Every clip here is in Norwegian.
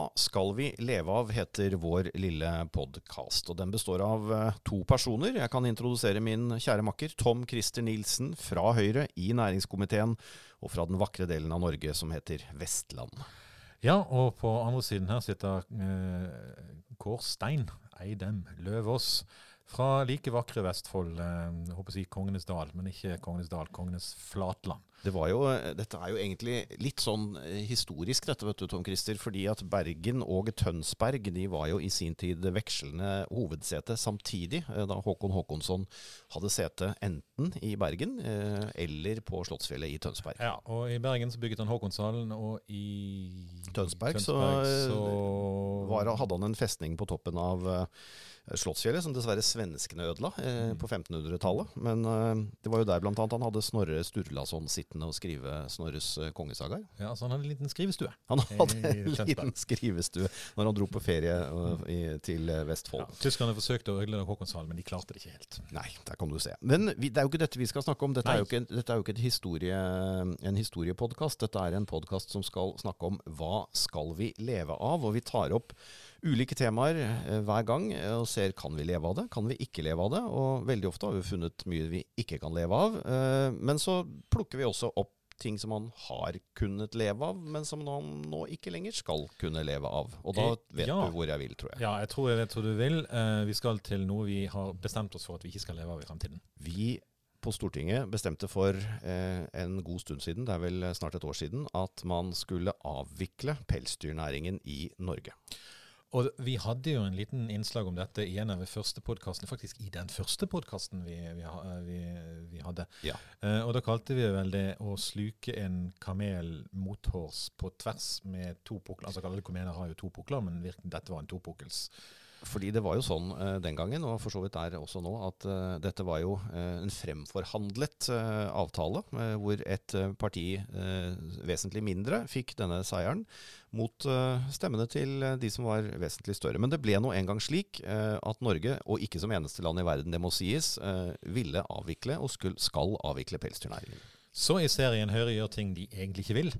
Hva skal vi leve av, heter vår lille podkast. Og den består av eh, to personer. Jeg kan introdusere min kjære makker Tom Christer Nilsen fra Høyre i næringskomiteen, og fra den vakre delen av Norge som heter Vestland. Ja, og på andre siden her sitter eh, Kårstein Eidem Løvaas fra like vakre Vestfold. Eh, jeg håper si Kongenes dal, men ikke Kongenes dal, Kongenes flatland. Det var jo, dette er jo egentlig litt sånn eh, historisk, dette, vet du, Tom Christer. Fordi at Bergen og Tønsberg de var jo i sin tid vekslende hovedsete samtidig. eh, Da Håkon Håkonsson hadde sete enten i Bergen eh, eller på Slottsfjellet i Tønsberg. Ja, og i Bergen så bygget han Håkonshallen, og i Tønsberg, så, så var, hadde han en festning på toppen av Slottsfjellet, som dessverre svenskene ødela eh, på 1500-tallet. Men eh, det var jo der annet han hadde Snorre Sturlason sittende og skrive Snorres eh, kongesagaer. Ja, så han hadde en liten skrivestue. Han hadde en liten skrivestue når han dro på ferie eh, i, til Vestfold. Ja, tyskerne forsøkte å ødelegge Håkonshallen, men de klarte det ikke helt. Nei, der kan du se. Men vi, det er jo ikke dette vi skal snakke om. Dette er jo ikke, dette er jo ikke et historie, en historiepodkast. Dette er en podkast som skal snakke om hva skal vi leve av. Og vi tar opp ulike temaer eh, hver gang eh, og ser kan vi leve av det, kan vi ikke leve av det. Og veldig ofte har vi funnet mye vi ikke kan leve av. Eh, men så plukker vi også opp ting som man har kunnet leve av, men som man nå ikke lenger skal kunne leve av. Og da vet Ja. du hvor jeg vil, tror jeg. Ja, jeg tror jeg vet hvor du vil. Vi skal til noe vi har bestemt oss for at vi ikke skal leve av i fremtiden. Vi på Stortinget bestemte for eh, en god stund siden, det er vel snart et år siden, at man skulle avvikle pelsdyrnæringen i Norge. Og vi hadde jo en liten innslag om dette i en av de første podkastene, faktisk i den første podkasten vi, vi, vi, vi hadde. Ja. Uh, og da kalte vi vel det å sluke en kamel mothårs på tvers med to pukler. Altså alle kameler har jo to pukler, men virkelig, dette var en topukkels. Fordi det var jo sånn eh, den gangen, og for så vidt er også nå, at eh, dette var jo eh, en fremforhandlet eh, avtale, eh, hvor et eh, parti vesentlig mindre fikk denne seieren mot stemmene til de som var vesentlig større. Men det ble nå engang slik at Norge, og ikke som eneste land i verden, det må sies, ville avvikle og skulle, skal avvikle pelsdyrnæringen. Så i serien Høyre gjør ting de egentlig ikke vil,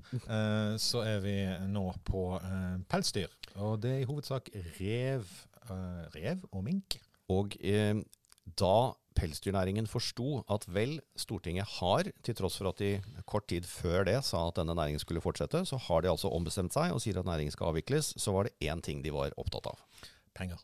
så er vi nå på pelsdyr. Og det er i hovedsak rev, rev og mink. Og eh, da pelsdyrnæringen forsto at vel, Stortinget har, til tross for at de kort tid før det sa at denne næringen skulle fortsette, så har de altså ombestemt seg og sier at næringen skal avvikles, så var det én ting de var opptatt av. Penger.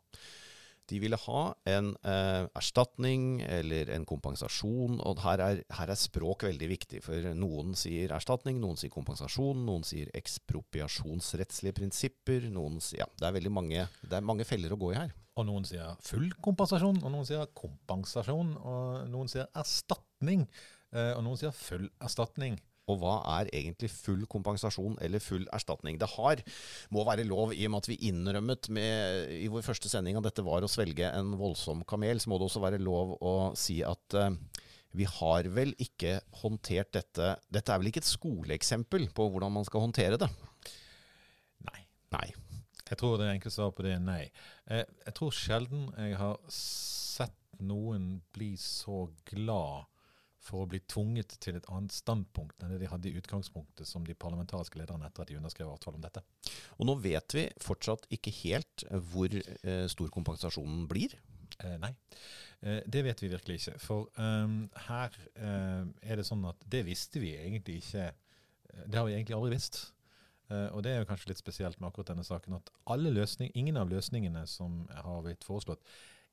De ville ha en eh, erstatning eller en kompensasjon, og her er, her er språk veldig viktig. For noen sier erstatning, noen sier kompensasjon, noen sier ekspropriasjonsrettslige prinsipper. Noen sier, ja, det er veldig mange, det er mange feller å gå i her. Og noen sier full kompensasjon, og noen sier kompensasjon, og noen sier erstatning, eh, og noen sier full erstatning. Og hva er egentlig full kompensasjon eller full erstatning? Det har, må være lov, i og med at vi innrømmet med, i vår første sending at dette var å svelge en voldsom kamel, så må det også være lov å si at uh, vi har vel ikke håndtert dette Dette er vel ikke et skoleeksempel på hvordan man skal håndtere det? Nei. Nei. Jeg tror det enkle svaret på det er nei. Eh, jeg tror sjelden jeg har sett noen bli så glad for å bli tvunget til et annet standpunkt enn det de hadde i utgangspunktet som de parlamentariske lederne etter at de underskrev avtale om dette. Og nå vet vi fortsatt ikke helt hvor eh, stor kompensasjonen blir. Eh, nei, eh, det vet vi virkelig ikke. For ehm, her eh, er det sånn at det visste vi egentlig ikke. eh, Det har vi egentlig aldri visst. Eh, og det er jo kanskje litt spesielt med akkurat denne saken at alle løsning, ingen av løsningene som har blitt foreslått,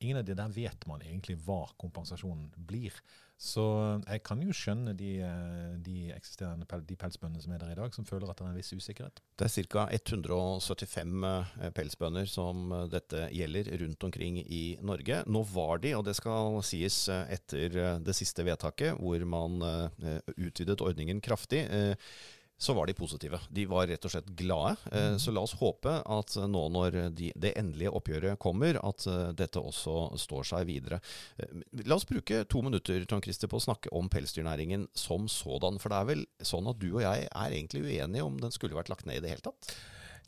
ingen av de der vet man egentlig hva kompensasjonen blir. Så jeg kan jo skjønne de, eh, de eksisterende de pelsbøndene som er der i dag, som føler at det er en viss usikkerhet. Det er ca. 175 eh, pelsbønder som eh, dette gjelder rundt omkring i Norge. Nå var de, og det skal sies eh, etter eh, det siste vedtaket, hvor man eh, utvidet ordningen kraftig, eh, så var de positive. De var rett og slett glade. Mm. Så la oss håpe at nå når de, det endelige oppgjøret kommer, at eh, dette også står seg videre. Eh, La oss bruke to minutter Tom Christer, på å snakke om pelsdyrnæringen som sådan. For det er vel sånn at du og jeg er egentlig uenige om den skulle vært lagt ned i det hele tatt?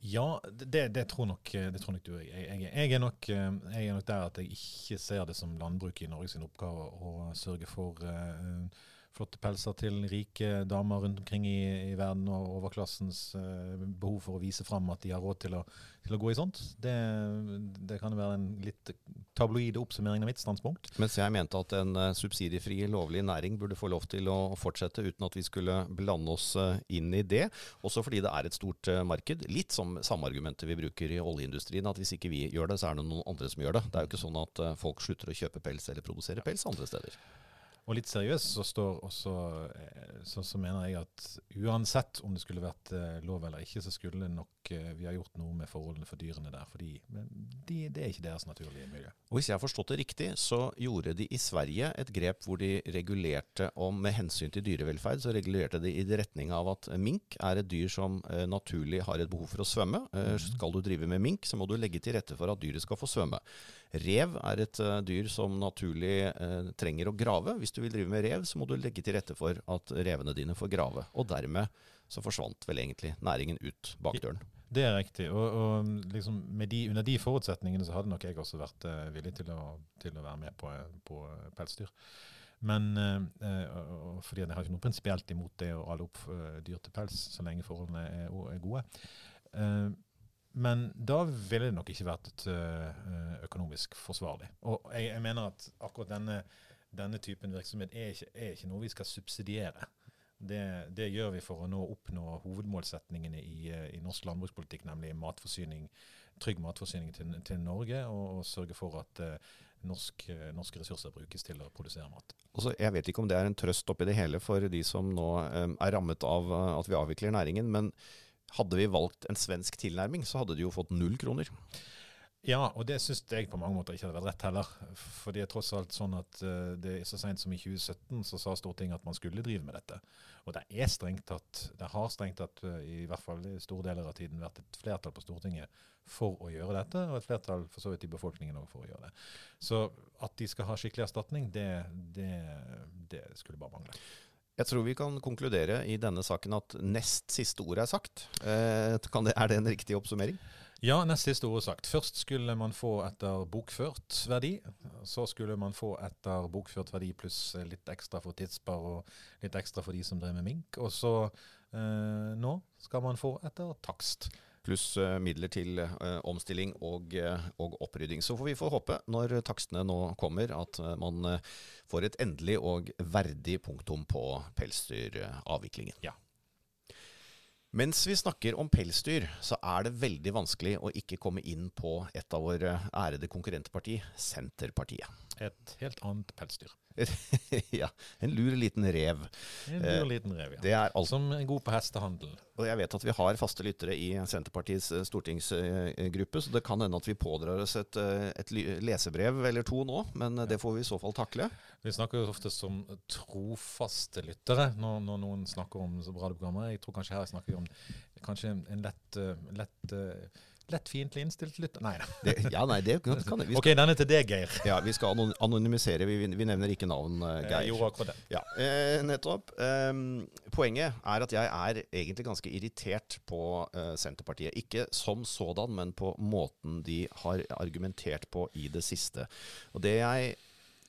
Ja, det, det, tror nok, det tror nok du jeg. Jeg, jeg, er nok, eh, jeg er nok der at jeg ikke ser det som landbruket i Norge sin oppgave å sørge for, eh, flotte pelser til rike damer rundt omkring i, i verden, og overklassens uh, behov for å vise fram at de har råd til å, til å gå i sånt. Det, det kan være en litt tabloide oppsummering av mitt standpunkt. Mens jeg mente at en uh, subsidiefri, lovlig næring burde få lov til å fortsette uten at vi skulle blande oss uh, inn i det. Også fordi det er et stort marked. Litt som samme argumentet vi bruker i oljeindustrien, at hvis ikke vi gjør det, så er det noen andre som gjør det. Det er jo ikke sånn at folk slutter å kjøpe pels eller produsere pels andre steder. Og litt seriøst så, står også, eh, så, så, mener jeg at uansett om det skulle vært eh, lov eller ikke, så skulle nok eh, vi ha gjort noe med forholdene for dyrene der. fordi de, det er ikke deres naturlige miljø. Og Hvis jeg har forstått det riktig, så gjorde de i Sverige et grep hvor de regulerte om med hensyn til dyrevelferd, så regulerte de i retning av at mink er et dyr som naturlig har et behov for å svømme. Mm. Skal du drive med mink, så må du legge til rette for at dyret skal få svømme. Rev er et uh, dyr som naturlig uh, trenger å grave. Hvis du vil drive med rev, så må du legge til rette for at revene dine får grave. Og dermed så forsvant vel egentlig næringen ut bakdøren. Det er riktig. Og, og liksom de, under de forutsetningene så hadde nok jeg også vært uh, villig til å, til å, være med på, på pelsdyr. Men fordi jeg har ikke noe prinsipielt imot det å alle opp dyr til pels, så lenge forholdene er, er gode. Men da ville det nok ikke vært uh, økonomisk forsvarlig. Og jeg, jeg, mener at akkurat denne, denne typen virksomhet er ikke, er ikke, noe vi skal subsidiere. Det, det, gjør vi for å nå oppnå hovedmålsetningene i, eh, i norsk landbrukspolitikk, nemlig matforsyning, trygg matforsyning til, til Norge, og, og, sørge for at uh, norsk, norske ressurser brukes til å produsere mat. Også, jeg vet ikke om det er en trøst oppi det hele for de som nå um, er rammet av at vi avvikler næringen. men hadde vi valgt en svensk tilnærming, så hadde de jo fått null kroner. Ja, og det syns jeg på mange måter ikke hadde vært rett heller. For det er tross alt sånn at uh, det er så seint som i 2017 så sa Stortinget at man skulle drive med dette. Og det er strengt tatt, det har strengt tatt uh, i hvert fall i store deler av tiden vært et flertall på Stortinget for å gjøre dette, og et flertall for så vidt i befolkningen òg for å gjøre det. Så at de skal ha skikkelig erstatning, det, det, det skulle bare mangle. Jeg tror vi kan konkludere i denne saken at nest siste ord er sagt. Eh, det, er det en riktig oppsummering? Ja, nest siste ord er sagt. Først skulle man få etter bokført verdi. Så skulle man få etter bokført verdi pluss litt ekstra for tidsspar og litt ekstra for de som drev med mink. Og så eh, nå skal man få etter takst pluss eh, midler til eh, omstilling og, eh, og, opprydding. Så får vi få håpe, når takstene nå kommer, at man får et endelig og verdig punktum på pelsdyravviklingen. Ja. Mens vi snakker om pelsdyr, så er det veldig vanskelig å ikke komme inn på et av våre ærede konkurrentparti, Senterpartiet. Et helt annet pelsdyr. ja, en lur liten rev. En lur eh, liten rev, ja. Som er god på hestehandel. Og jeg vet at vi har faste lyttere i Senterpartiets eh, stortingsgruppe, så det kan hende at vi pådrar oss et, eh, et lesebrev eller to nå, men det får vi i så fall takle. Vi snakker jo ofte som trofaste lyttere når, når noen snakker om radioprogrammer. Jeg tror kanskje her snakker vi om kanskje en lett, lett lett fiendtlig innstilt lytter Nei da. ja, nei, det kan, kan vi. Ok, den er til deg, Geir. Ja, Vi skal anonymisere. Vi, vi nevner ikke navn, uh, Geir. Jo, akkurat det. Ja, eh, nettopp. Um, poenget er at jeg er egentlig ganske irritert på uh, Senterpartiet. Ikke som sådan, men på måten de har argumentert på i det siste. Og det jeg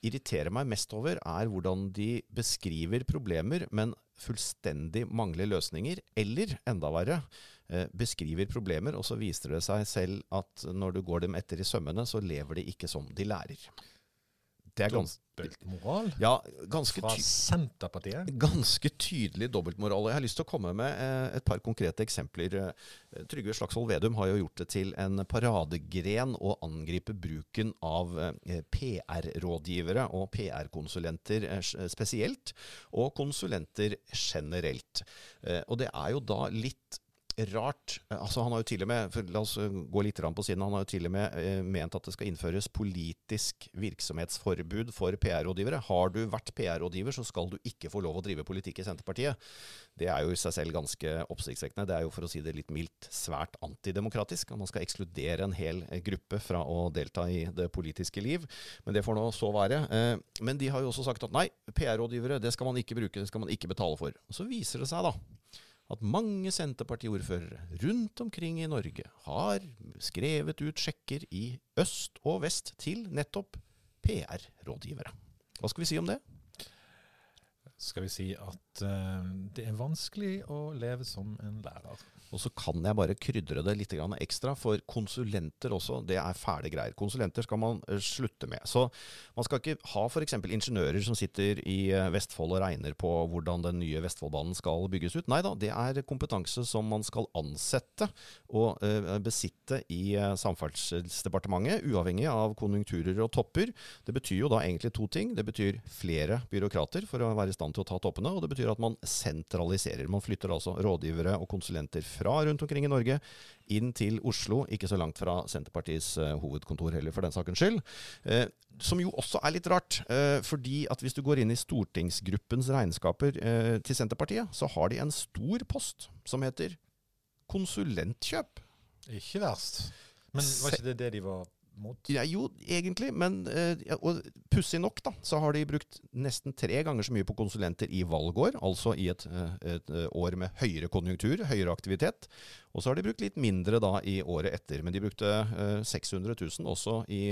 irriterer meg mest over, er hvordan de beskriver problemer, men fullstendig mangler løsninger. Eller enda verre, Eh, beskriver problemer, og så viser det seg selv at når du går dem etter i sømmene, så lever de ikke som de lærer. Det er ganske Dobbeltmoral? Ja, ganske Fra Senterpartiet? Ganske tydelig dobbeltmoral. Jeg har lyst til å komme med eh, et par konkrete eksempler. Eh, Trygve Slagsvold Vedum har jo gjort det til en paradegren å angripe bruken av PR-rådgivere og PR-konsulenter spesielt, og konsulenter generelt. Og det er jo da litt rart altså Han har jo til og med La oss eh, gå litt på siden. Han har jo til og med eh, ment at det skal innføres politisk virksomhetsforbud for PR-rådgivere. Har du vært PR-rådgiver, så skal du ikke få lov å drive politikk i Senterpartiet. Det er jo i seg selv ganske oppsiktsvekkende. Det er jo for å si det litt mildt svært antidemokratisk. Man skal ekskludere en hel eh, gruppe fra å delta i det politiske liv. Men det får nå så være. Eh, men de har jo også sagt at nei, PR-rådgivere det skal man ikke bruke, det skal man ikke betale for. Og så viser det seg da at mange Senterpartiordførere rundt omkring i Norge har skrevet ut sjekker i øst og vest til nettopp PR-rådgivere. Hva skal vi si om det? skal vi si at uh, det er vanskelig å leve som en lærer. Og så kan jeg bare krydre det litt ekstra, for konsulenter også, det er fæle greier. Konsulenter skal man eh, slutte med. Så man skal ikke ha f.eks. ingeniører som sitter i eh, Vestfold og regner på hvordan den nye Vestfoldbanen skal bygges ut. Nei da, det er kompetanse som man skal ansette og besitte i Samferdselsdepartementet, uavhengig av konjunkturer og topper. Det betyr jo da egentlig to ting. Det betyr flere byråkrater for å være i stand til å ta toppene, og det betyr at man sentraliserer. Man flytter altså rådgivere og konsulenter fra rundt omkring i Norge inn til Oslo, ikke så langt fra Senterpartiets uh, hovedkontor heller, for den sakens skyld. Uh, som jo også er litt rart, uh, fordi at hvis du går inn i stortingsgruppens regnskaper til Senterpartiet, så har de en stor post som heter konsulentkjøp. Ikke verst. Men var ikke det det de var mot? Ja, jo, egentlig. Men uh, og pussig nok, da, så har de brukt nesten tre ganger så mye på konsulenter i valgår, altså i et, uh, et uh, år med høyere konjunktur, høyere aktivitet. Og så har de brukt litt mindre da i året etter. Men de brukte 600 000 også i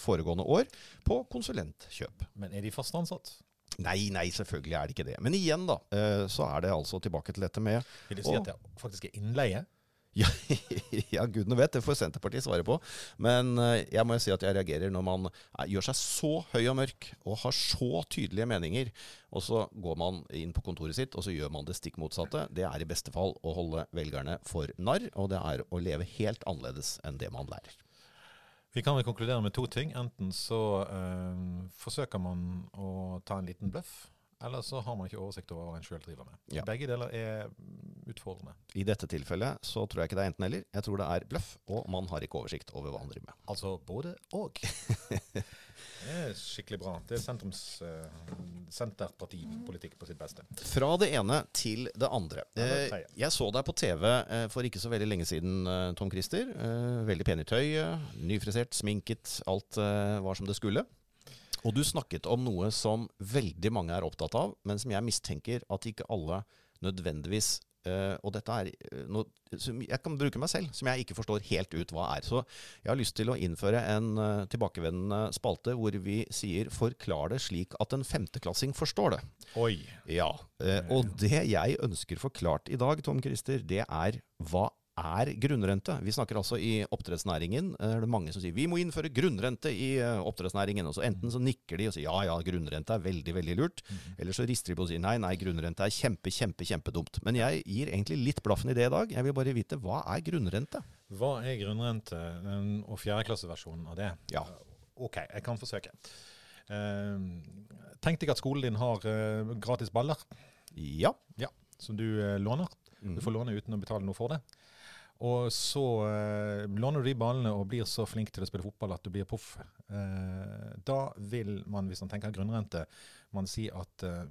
foregående år på konsulentkjøp. Men er de fast ansatt? Nei, nei, selvfølgelig er det ikke det. Men igjen, da, så er det altså tilbake til dette med Vil du si at det faktisk er innleie? Ja, ja, gudene vet, det får Senterpartiet svare på. Men eh, jeg må jo si at jeg reagerer når man gjør seg så høy og mørk og har så tydelige meninger, og så går man inn på kontoret sitt og så gjør man det stikk motsatte. Det er i beste fall å holde velgerne for narr, og det er å leve helt annerledes enn det man lærer. Vi kan vel konkludere med to ting. Enten så øh, forsøker man å ta en liten bløff eller så har man ikke oversikt over hva en sjøl driver med. Ja. Begge deler er utfordrende. I dette tilfellet så tror jeg ikke det er enten-eller. Jeg tror det er bløff, og man har ikke oversikt over hva han driver med. Altså både og. det er skikkelig bra. Det er sentrums uh, senterpartipolitikk på sitt beste. Fra det ene til det andre. Eh, jeg så deg på TV eh, for ikke så veldig lenge siden, eh, Tom Christer. Eh, veldig pen i tøyet, nyfrisert, sminket. Alt eh, var som det skulle. Og du snakket om noe som veldig mange er opptatt av, men som jeg mistenker at ikke alle nødvendigvis Uh, og dette er uh, noe som jeg kan bruke meg selv, som jeg ikke forstår helt ut hva er. Så jeg har lyst til å innføre en uh, tilbakevendende spalte hvor vi sier 'forklar det slik at en femteklassing forstår det'. Oi. Ja, Og det jeg ønsker forklart i dag, Tom Christer, det er hva er grunnrente. Vi snakker altså i oppdrettsnæringen. Eh, er det mange som sier vi må innføre grunnrente i eh, oppdrettsnæringen. Og så Enten så nikker de og sier ja ja, grunnrente er veldig veldig lurt. -hmm. Eller så rister de på og sier nei, nei, grunnrente er kjempe, kjempe, kjempedumt. Men jeg gir egentlig litt blaffen i det i dag. Jeg vil bare vite hva er grunnrente? Hva er grunnrente, og fjerdeklasseversjonen av det? Ja. Ok, jeg kan forsøke. Uh, tenk deg at skolen din har gratis baller. Ja. ja. Som du låner. Du mhm. får låne uten å betale noe for det. Og så eh, låner du de ballene og blir så flink til å spille fotball at du blir proff. Eh, da vil man, hvis man tenker grunnrente, man si at eh,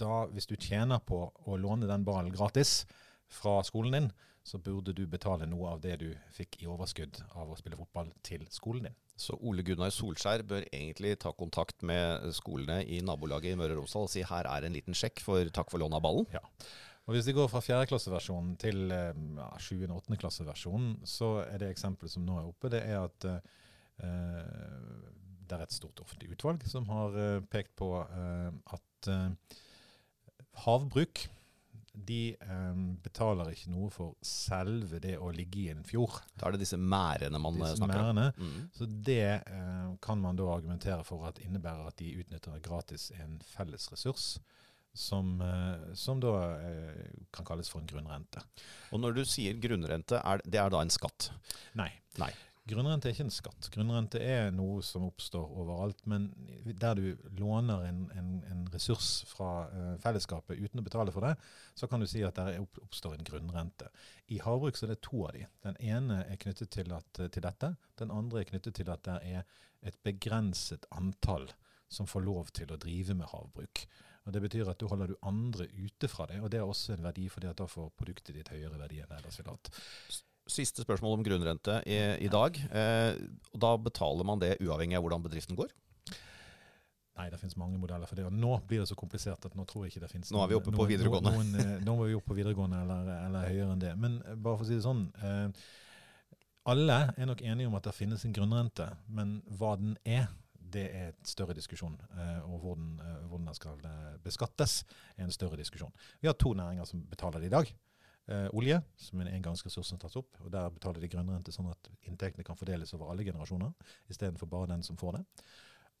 da, hvis du tjener på å låne den ballen gratis fra skolen din, så burde du betale noe av det du fikk i overskudd av å spille fotball til skolen din. Så Ole Gunnar Solskjær bør egentlig ta kontakt med skolene i nabolaget i Møre og Romsdal og si her er en liten sjekk for takk for lån av ballen? Ja. Og Hvis vi går fra fjerdeklasseversjonen til eh, ja, 7. og 8. klasseversjonen, så er det eksempelet som nå er oppe, det er at uh, det er et stort offentlig utvalg som har uh, pekt på uh, at havbruk de betaler ikke noe for selve det å ligge i en fjord. Da er det disse mærene man disse snakker mærene. om. Mm. Så det kan man da argumentere for at innebærer at de utnytter gratis en felles ressurs som, eh, som da eh, kan kalles for en grunnrente. Og Når du sier grunnrente, er det er da en skatt? Nei. Nei. Grunnrente er ikke en skatt. Grunnrente er noe som oppstår overalt. Men der du låner en, en, en ressurs fra uh, fellesskapet uten å betale for det, så kan du si at der oppstår en grunnrente. I havbruk så er det to av de. Den ene er knyttet til, at, til dette. Den andre er knyttet til at det er et begrenset antall som får lov til å drive med havbruk. Og Det betyr at du holder du andre ute fra det, og det er også en verdi, fordi at da får produktet ditt høyere verdi enn ellers ville hatt. Siste spørsmål om grunnrente i, i dag. Eh, da betaler man det uavhengig av hvordan bedriften går? Nei, det finnes mange modeller for det. Og nå blir det så komplisert at nå tror jeg ikke det finnes Nå er vi oppe på videregående. Noen, noen, eh, nå er vi oppe på videregående eller, eller, høyere enn det. Men eh, bare for å si det sånn. Eh, alle er nok enige om at det finnes en grunnrente, men hva den er, det er en større diskusjon. Eh, og hvordan, eh, hvordan den skal eh, beskattes, er en større diskusjon. Vi har to næringer som betaler det i dag. Eh, olje, som er en engangsressurs som tas opp. og Der betaler de grunnrente sånn at inntektene kan fordeles over alle generasjoner, istedenfor bare den som får det.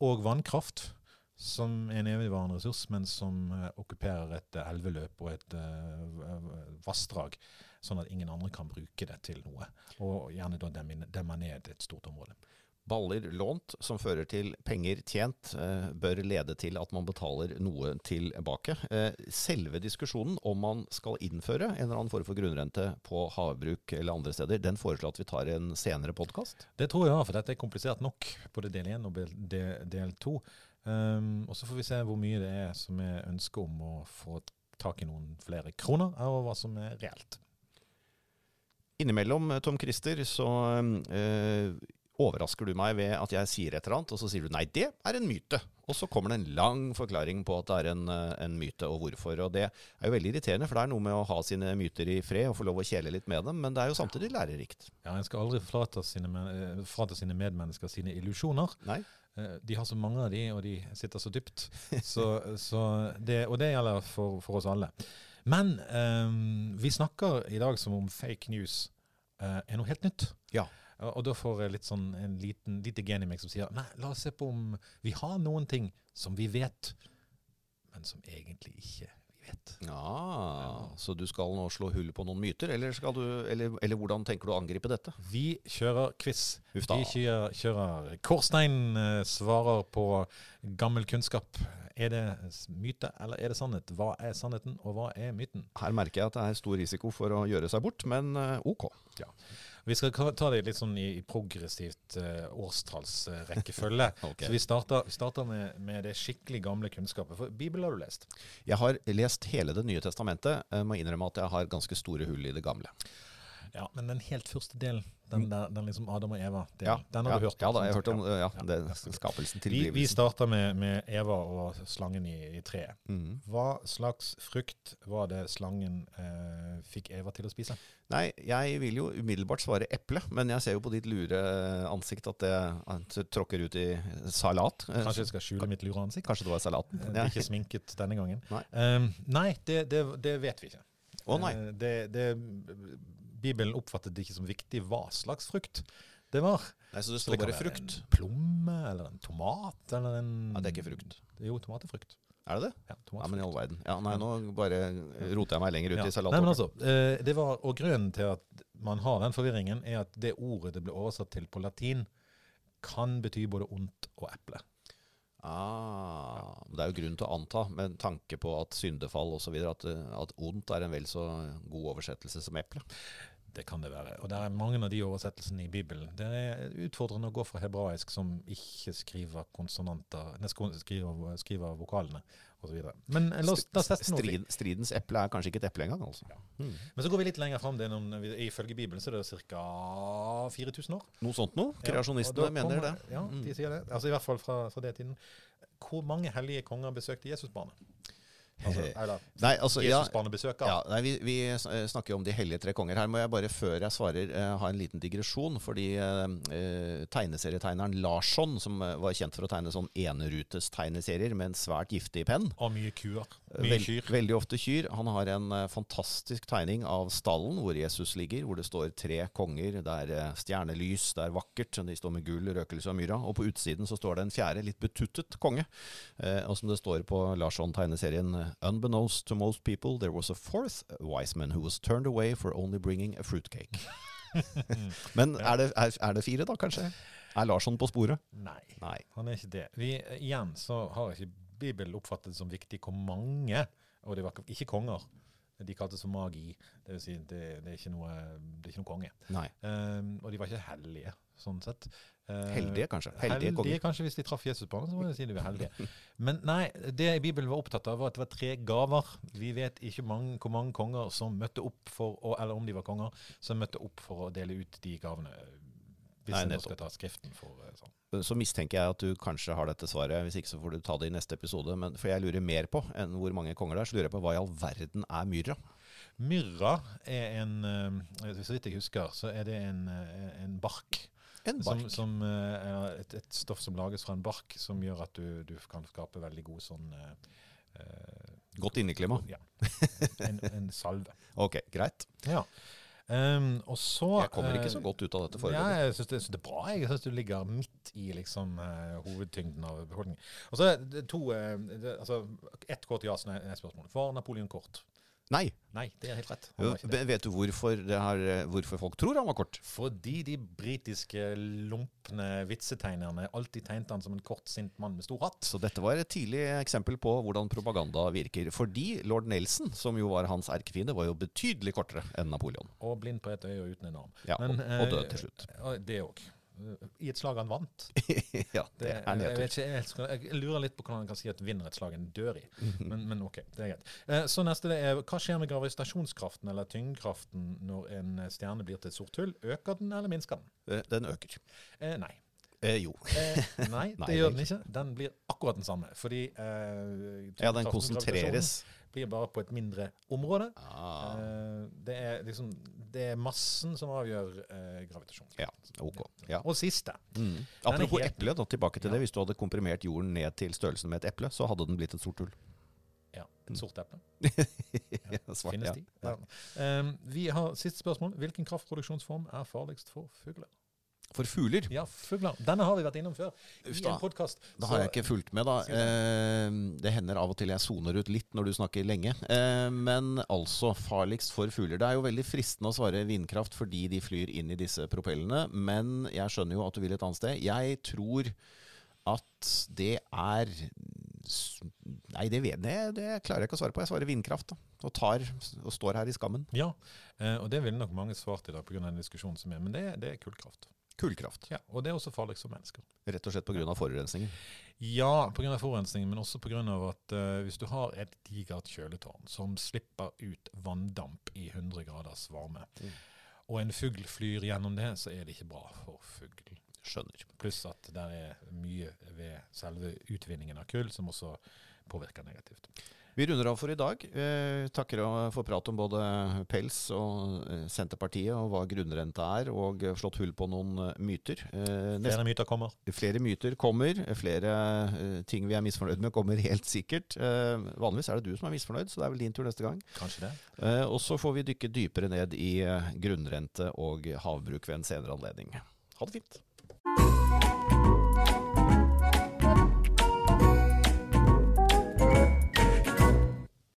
Og vannkraft, som er en evigvarende ressurs, men som eh, okkuperer et eh, elveløp og et eh, vassdrag, sånn at ingen andre kan bruke det til noe. Og gjerne da demme demme ned et stort område. Baller lånt som fører til penger tjent, eh, bør lede til at man betaler noe tilbake. Eh, selve diskusjonen om man skal innføre en eller annen form for grunnrente på havbruk eller andre steder, den foreslår at vi tar en senere podkast. Det tror jeg, for dette er komplisert nok, både del én og del- to. Um, og så får vi se hvor mye det er som er ønsket om å få tak i noen flere kroner, og hva som er reelt. Innimellom, eh, Tom Christer, så eh, overrasker du meg ved at jeg sier et eller annet, og så sier du nei, det er en myte. Og så kommer det en lang forklaring på at det er en, eh, en myte, og hvorfor. Og det er jo veldig irriterende, for det er noe med å ha sine myter i fred og få lov å kjele litt med dem, men det er jo samtidig lærerikt. Ja, En skal aldri frata sine, eh, frata sine medmennesker sine illusjoner. Nei? Eh, De har så mange av de, og de sitter så dypt. Så, så det, og det gjelder for, for oss alle. Men um, vi snakker i dag som om fake news uh, er noe helt nytt. Ja. Og, og da får jeg litt sånn en liten, lite gen i meg som sier nei, la oss se på om vi har noen ting som vi vet, men som egentlig ikke vi vet. Ja, så du skal nå slå hull på noen myter, eller, du, eller, eller hvordan tenker du å angripe dette? Vi kjører quiz. Huff da. Vi kjører, kjører Kårstein eh, svarer på gammel kunnskap. Er det myte, eller er det sannhet? Hva er sannheten, og hva er myten? Her merker jeg at det er stor risiko for å gjøre seg bort, men ok. ok. Vi skal ta det litt sånn i, i progressivt uh, årstallsrekkefølge. okay. Så vi starter, vi starter med, med det skikkelig gamle kunnskapet. For Bibelen har du lest. Jeg har lest hele Det nye testamentet. Jeg må innrømme at jeg har ganske store hull i det gamle. Ja, Men den helt første delen, den, der, den liksom Adam og Eva, den, Ja, den har ja, du hørt om? Ja da, jeg har hørt om ja, det, skapelsen, Vi, vi tilblivelsen. starter med, med Eva og slangen i, i treet. Mm. Hva slags frukt var det slangen eh, fikk Eva til å spise? Nei, jeg vil jo umiddelbart svare eple, men jeg ser jo på ditt lure ansikt at det at tråkker ut i salat. Eh, Kanskje jeg skal skjule mitt lure ansikt? Kanskje det var salaten? Det Ja. er ikke sminket denne gangen. Nei. Um, nei, det, det, det vet vi ikke. Å nei. Eh, Det, det, Bibelen oppfattet det ikke som viktig hva slags frukt det var. Nei, så det Så står bare frukt. En plomme, eller en tomat, eller en Ja, det er ikke frukt. Jo, tomat er frukt. Er det det? Ja, Ja, men i all verden. Ja, nei, nå bare roter jeg meg lenger ut Ja. i Nei, men altså, eh, det var, og grunnen til at man har den forvirringen, er at det ordet det ble oversatt til på latin, kan bety både ondt og eple. Ah, det er jo grunn til å anta, med tanke på at syndefall osv., at, at ondt er en vel så god oversettelse som eple. Det kan det være. Og det er mange av de oversettelsene i Bibelen. Det er utfordrende å gå fra hebraisk som ikke skriver konsonanter, skriver, skriver vokalene osv. Men eh, la oss, da sette noe. Strid, stridens eple er kanskje ikke et eple engang, altså. Mm. Men så går vi litt lenger fram. Ifølge Bibelen så er det ca. 4000 år. Noe sånt noe? Ja, Kreasjonistene ja, mener kommer- det. Ja, Mm. de sier det. Altså I hvert fall fra, fra det tiden. Hvor mange hellige konger besøkte Jesusbarnet? Altså, Nei, altså, ja? Ja, nei, vi, vi snakker jo om de hellige tre konger. Her må jeg bare, før jeg svarer, eh, ha en liten digresjon. Fordi eh, eh, tegneserietegneren Larsson, som eh, var kjent for å tegne sånn enerutes tegneserier med en svært giftig penn Og mye kuer. Mye Vel, kyr. veldig ofte kyr. Han har en eh, fantastisk tegning av stallen hvor Jesus ligger, hvor det står tre konger. Det er eh, stjernelys, det er vakkert. De står med gull, røkelse og myra. Og på utsiden så står det en fjerde, litt betuttet konge. Eh, og som det står på Larsson-tegneserien eh, Unbeknownst to most people, there was a fourth wise man who was turned away for only bringing a fruitcake. Men er det, er, er det fire, da, kanskje? Er Larsson på sporet? Nei, Nei. han er ikke det. Vi, igjen så har ikke Bibelen oppfattet som viktig hvor mange, og det var ikke konger. De kalte det som magi. Det vil si, det, det, er, ikke noe, det er ikke noe konge. Nei. Um, og de var ikke hellige, sånn sett. Uh, Heldige, kanskje. Heldige, Heldige kanskje, hvis de traff Jesus på Jesusbarnet, så må jeg si de var heldige. Men nei, det Bibelen var opptatt av, var at det var tre gaver. Vi vet ikke mange, hvor mange konger som møtte opp for, å, eller om de var konger, som møtte opp for å dele ut de gavene. Hvis Nei, en skal ta Skriften for eh, sånn. så mistenker jeg at du kanskje har dette svaret. Hvis ikke så får du ta det i neste episode. Men for jeg lurer mer på enn hvor mange konger det er, så lurer jeg på hva i all verden er myrra? Myrra er en eh, Så vidt jeg husker, så er det en, eh, en bark En bark. som som er et, et stoff som lages fra en bark, som gjør at du, du kan skape veldig god sånn eh, eh, Godt inneklima. Ja. En, en salve. Ok, greit. Ja. Um, og så Jeg kommer ikke eh, så godt ut av dette Ja, jeg syns det, det er bra. Jeg syns du ligger midt i liksom, uh, hovedtyngden av befolkningen. Og så er det to uh, det, altså, Ett kort ja-spørsmål. Var Napoleon kort? Nei. Nei, det er helt rett. Vet du hvorfor, det har, eh, hvorfor folk tror han var kort? Fordi de britiske lumpne vitsetegnerne alltid tegnet han som en kort, sint mann med stor hatt. Så dette var et tidlig eksempel på hvordan propaganda virker. Fordi lord Nelson, som jo var hans erkefiende, var jo betydelig kortere enn Napoleon. Og blind på ett øye og uten en arm. Ja, Men, og, og eh, død til slutt. Det òg. I et slag han vant. ja, det Det, er jeg, nedtur. vet ikke, jeg, jeg lurer litt på hvordan han kan si at vinner et slag en dør i. Men, men ok, det er greit. Eh, så neste det er hva skjer med gravitasjonskraften eller tyngdekraften når en stjerne blir til et sort hull? Øker den eller minsker den? Eh, Den øker. Eh, nei. Eh, jo. Eh, nei, Nei, det gjør den ikke. Den blir akkurat den samme. Fordi eh, Ja, den konsentreres. Blir bare på et mindre område. Ah, Eh, det, er liksom, det er massen som avgjør eh, gravitasjon. ja, ok. Ja. Og siste. Mm. Apropos helt- eple, da, tilbake til Ja. det. Hvis du hadde komprimert jorden ned til størrelsen med et eple, så hadde den blitt et sort hull. Ja, et sort eple. Ja, svart, Finnes de? Um, vi har siste spørsmål. Hvilken kraftproduksjonsform er farligst for fugler? For fugler Ja, fugler. Denne har vi vært innom før i Uff da. en podkast. Da har jeg ikke fulgt med, da. Eh, det hender av og til jeg soner ut litt når du snakker lenge. Eh, men altså, farligst for fugler. Det er jo veldig fristende å svare vindkraft fordi de flyr inn i disse propellene, men jeg skjønner jo at du vil et annet sted. Jeg tror at det er Nei, det, det, det klarer jeg ikke å svare på. Jeg svarer vindkraft, da. Og, tar, og står her i skammen. Ja, eh, og det ville nok mange svart i dag pga. den diskusjonen som er, men det, det er kullkraft. Kullkraft. Ja, og det er også farligst for mennesker. Rett og slett pga. forurensningen. Ja, pga. forurensningen, men også pga. at uh, hvis du har et digert kjøletårn som slipper ut vanndamp i 100 graders varme, Mm. og en fugl flyr gjennom det, så er det ikke bra for fugl. Skjønner. Pluss at det er mye ved selve utvinningen av kull som også påvirker negativt. Vi runder av for i dag. Eh, takker for prat om både pels og eh, Senterpartiet, og hva grunnrente er, og slått hull på noen eh, myter. Eh, Flere myter kommer. flere myter kommer, flere eh, ting vi er misfornøyd med kommer helt sikkert. Eh, vanligvis er det du som er misfornøyd, så det er vel din tur neste gang. Kanskje det. Eh, og så får vi dykke dypere ned i grunnrente og havbruk ved en senere anledning. Ha det fint.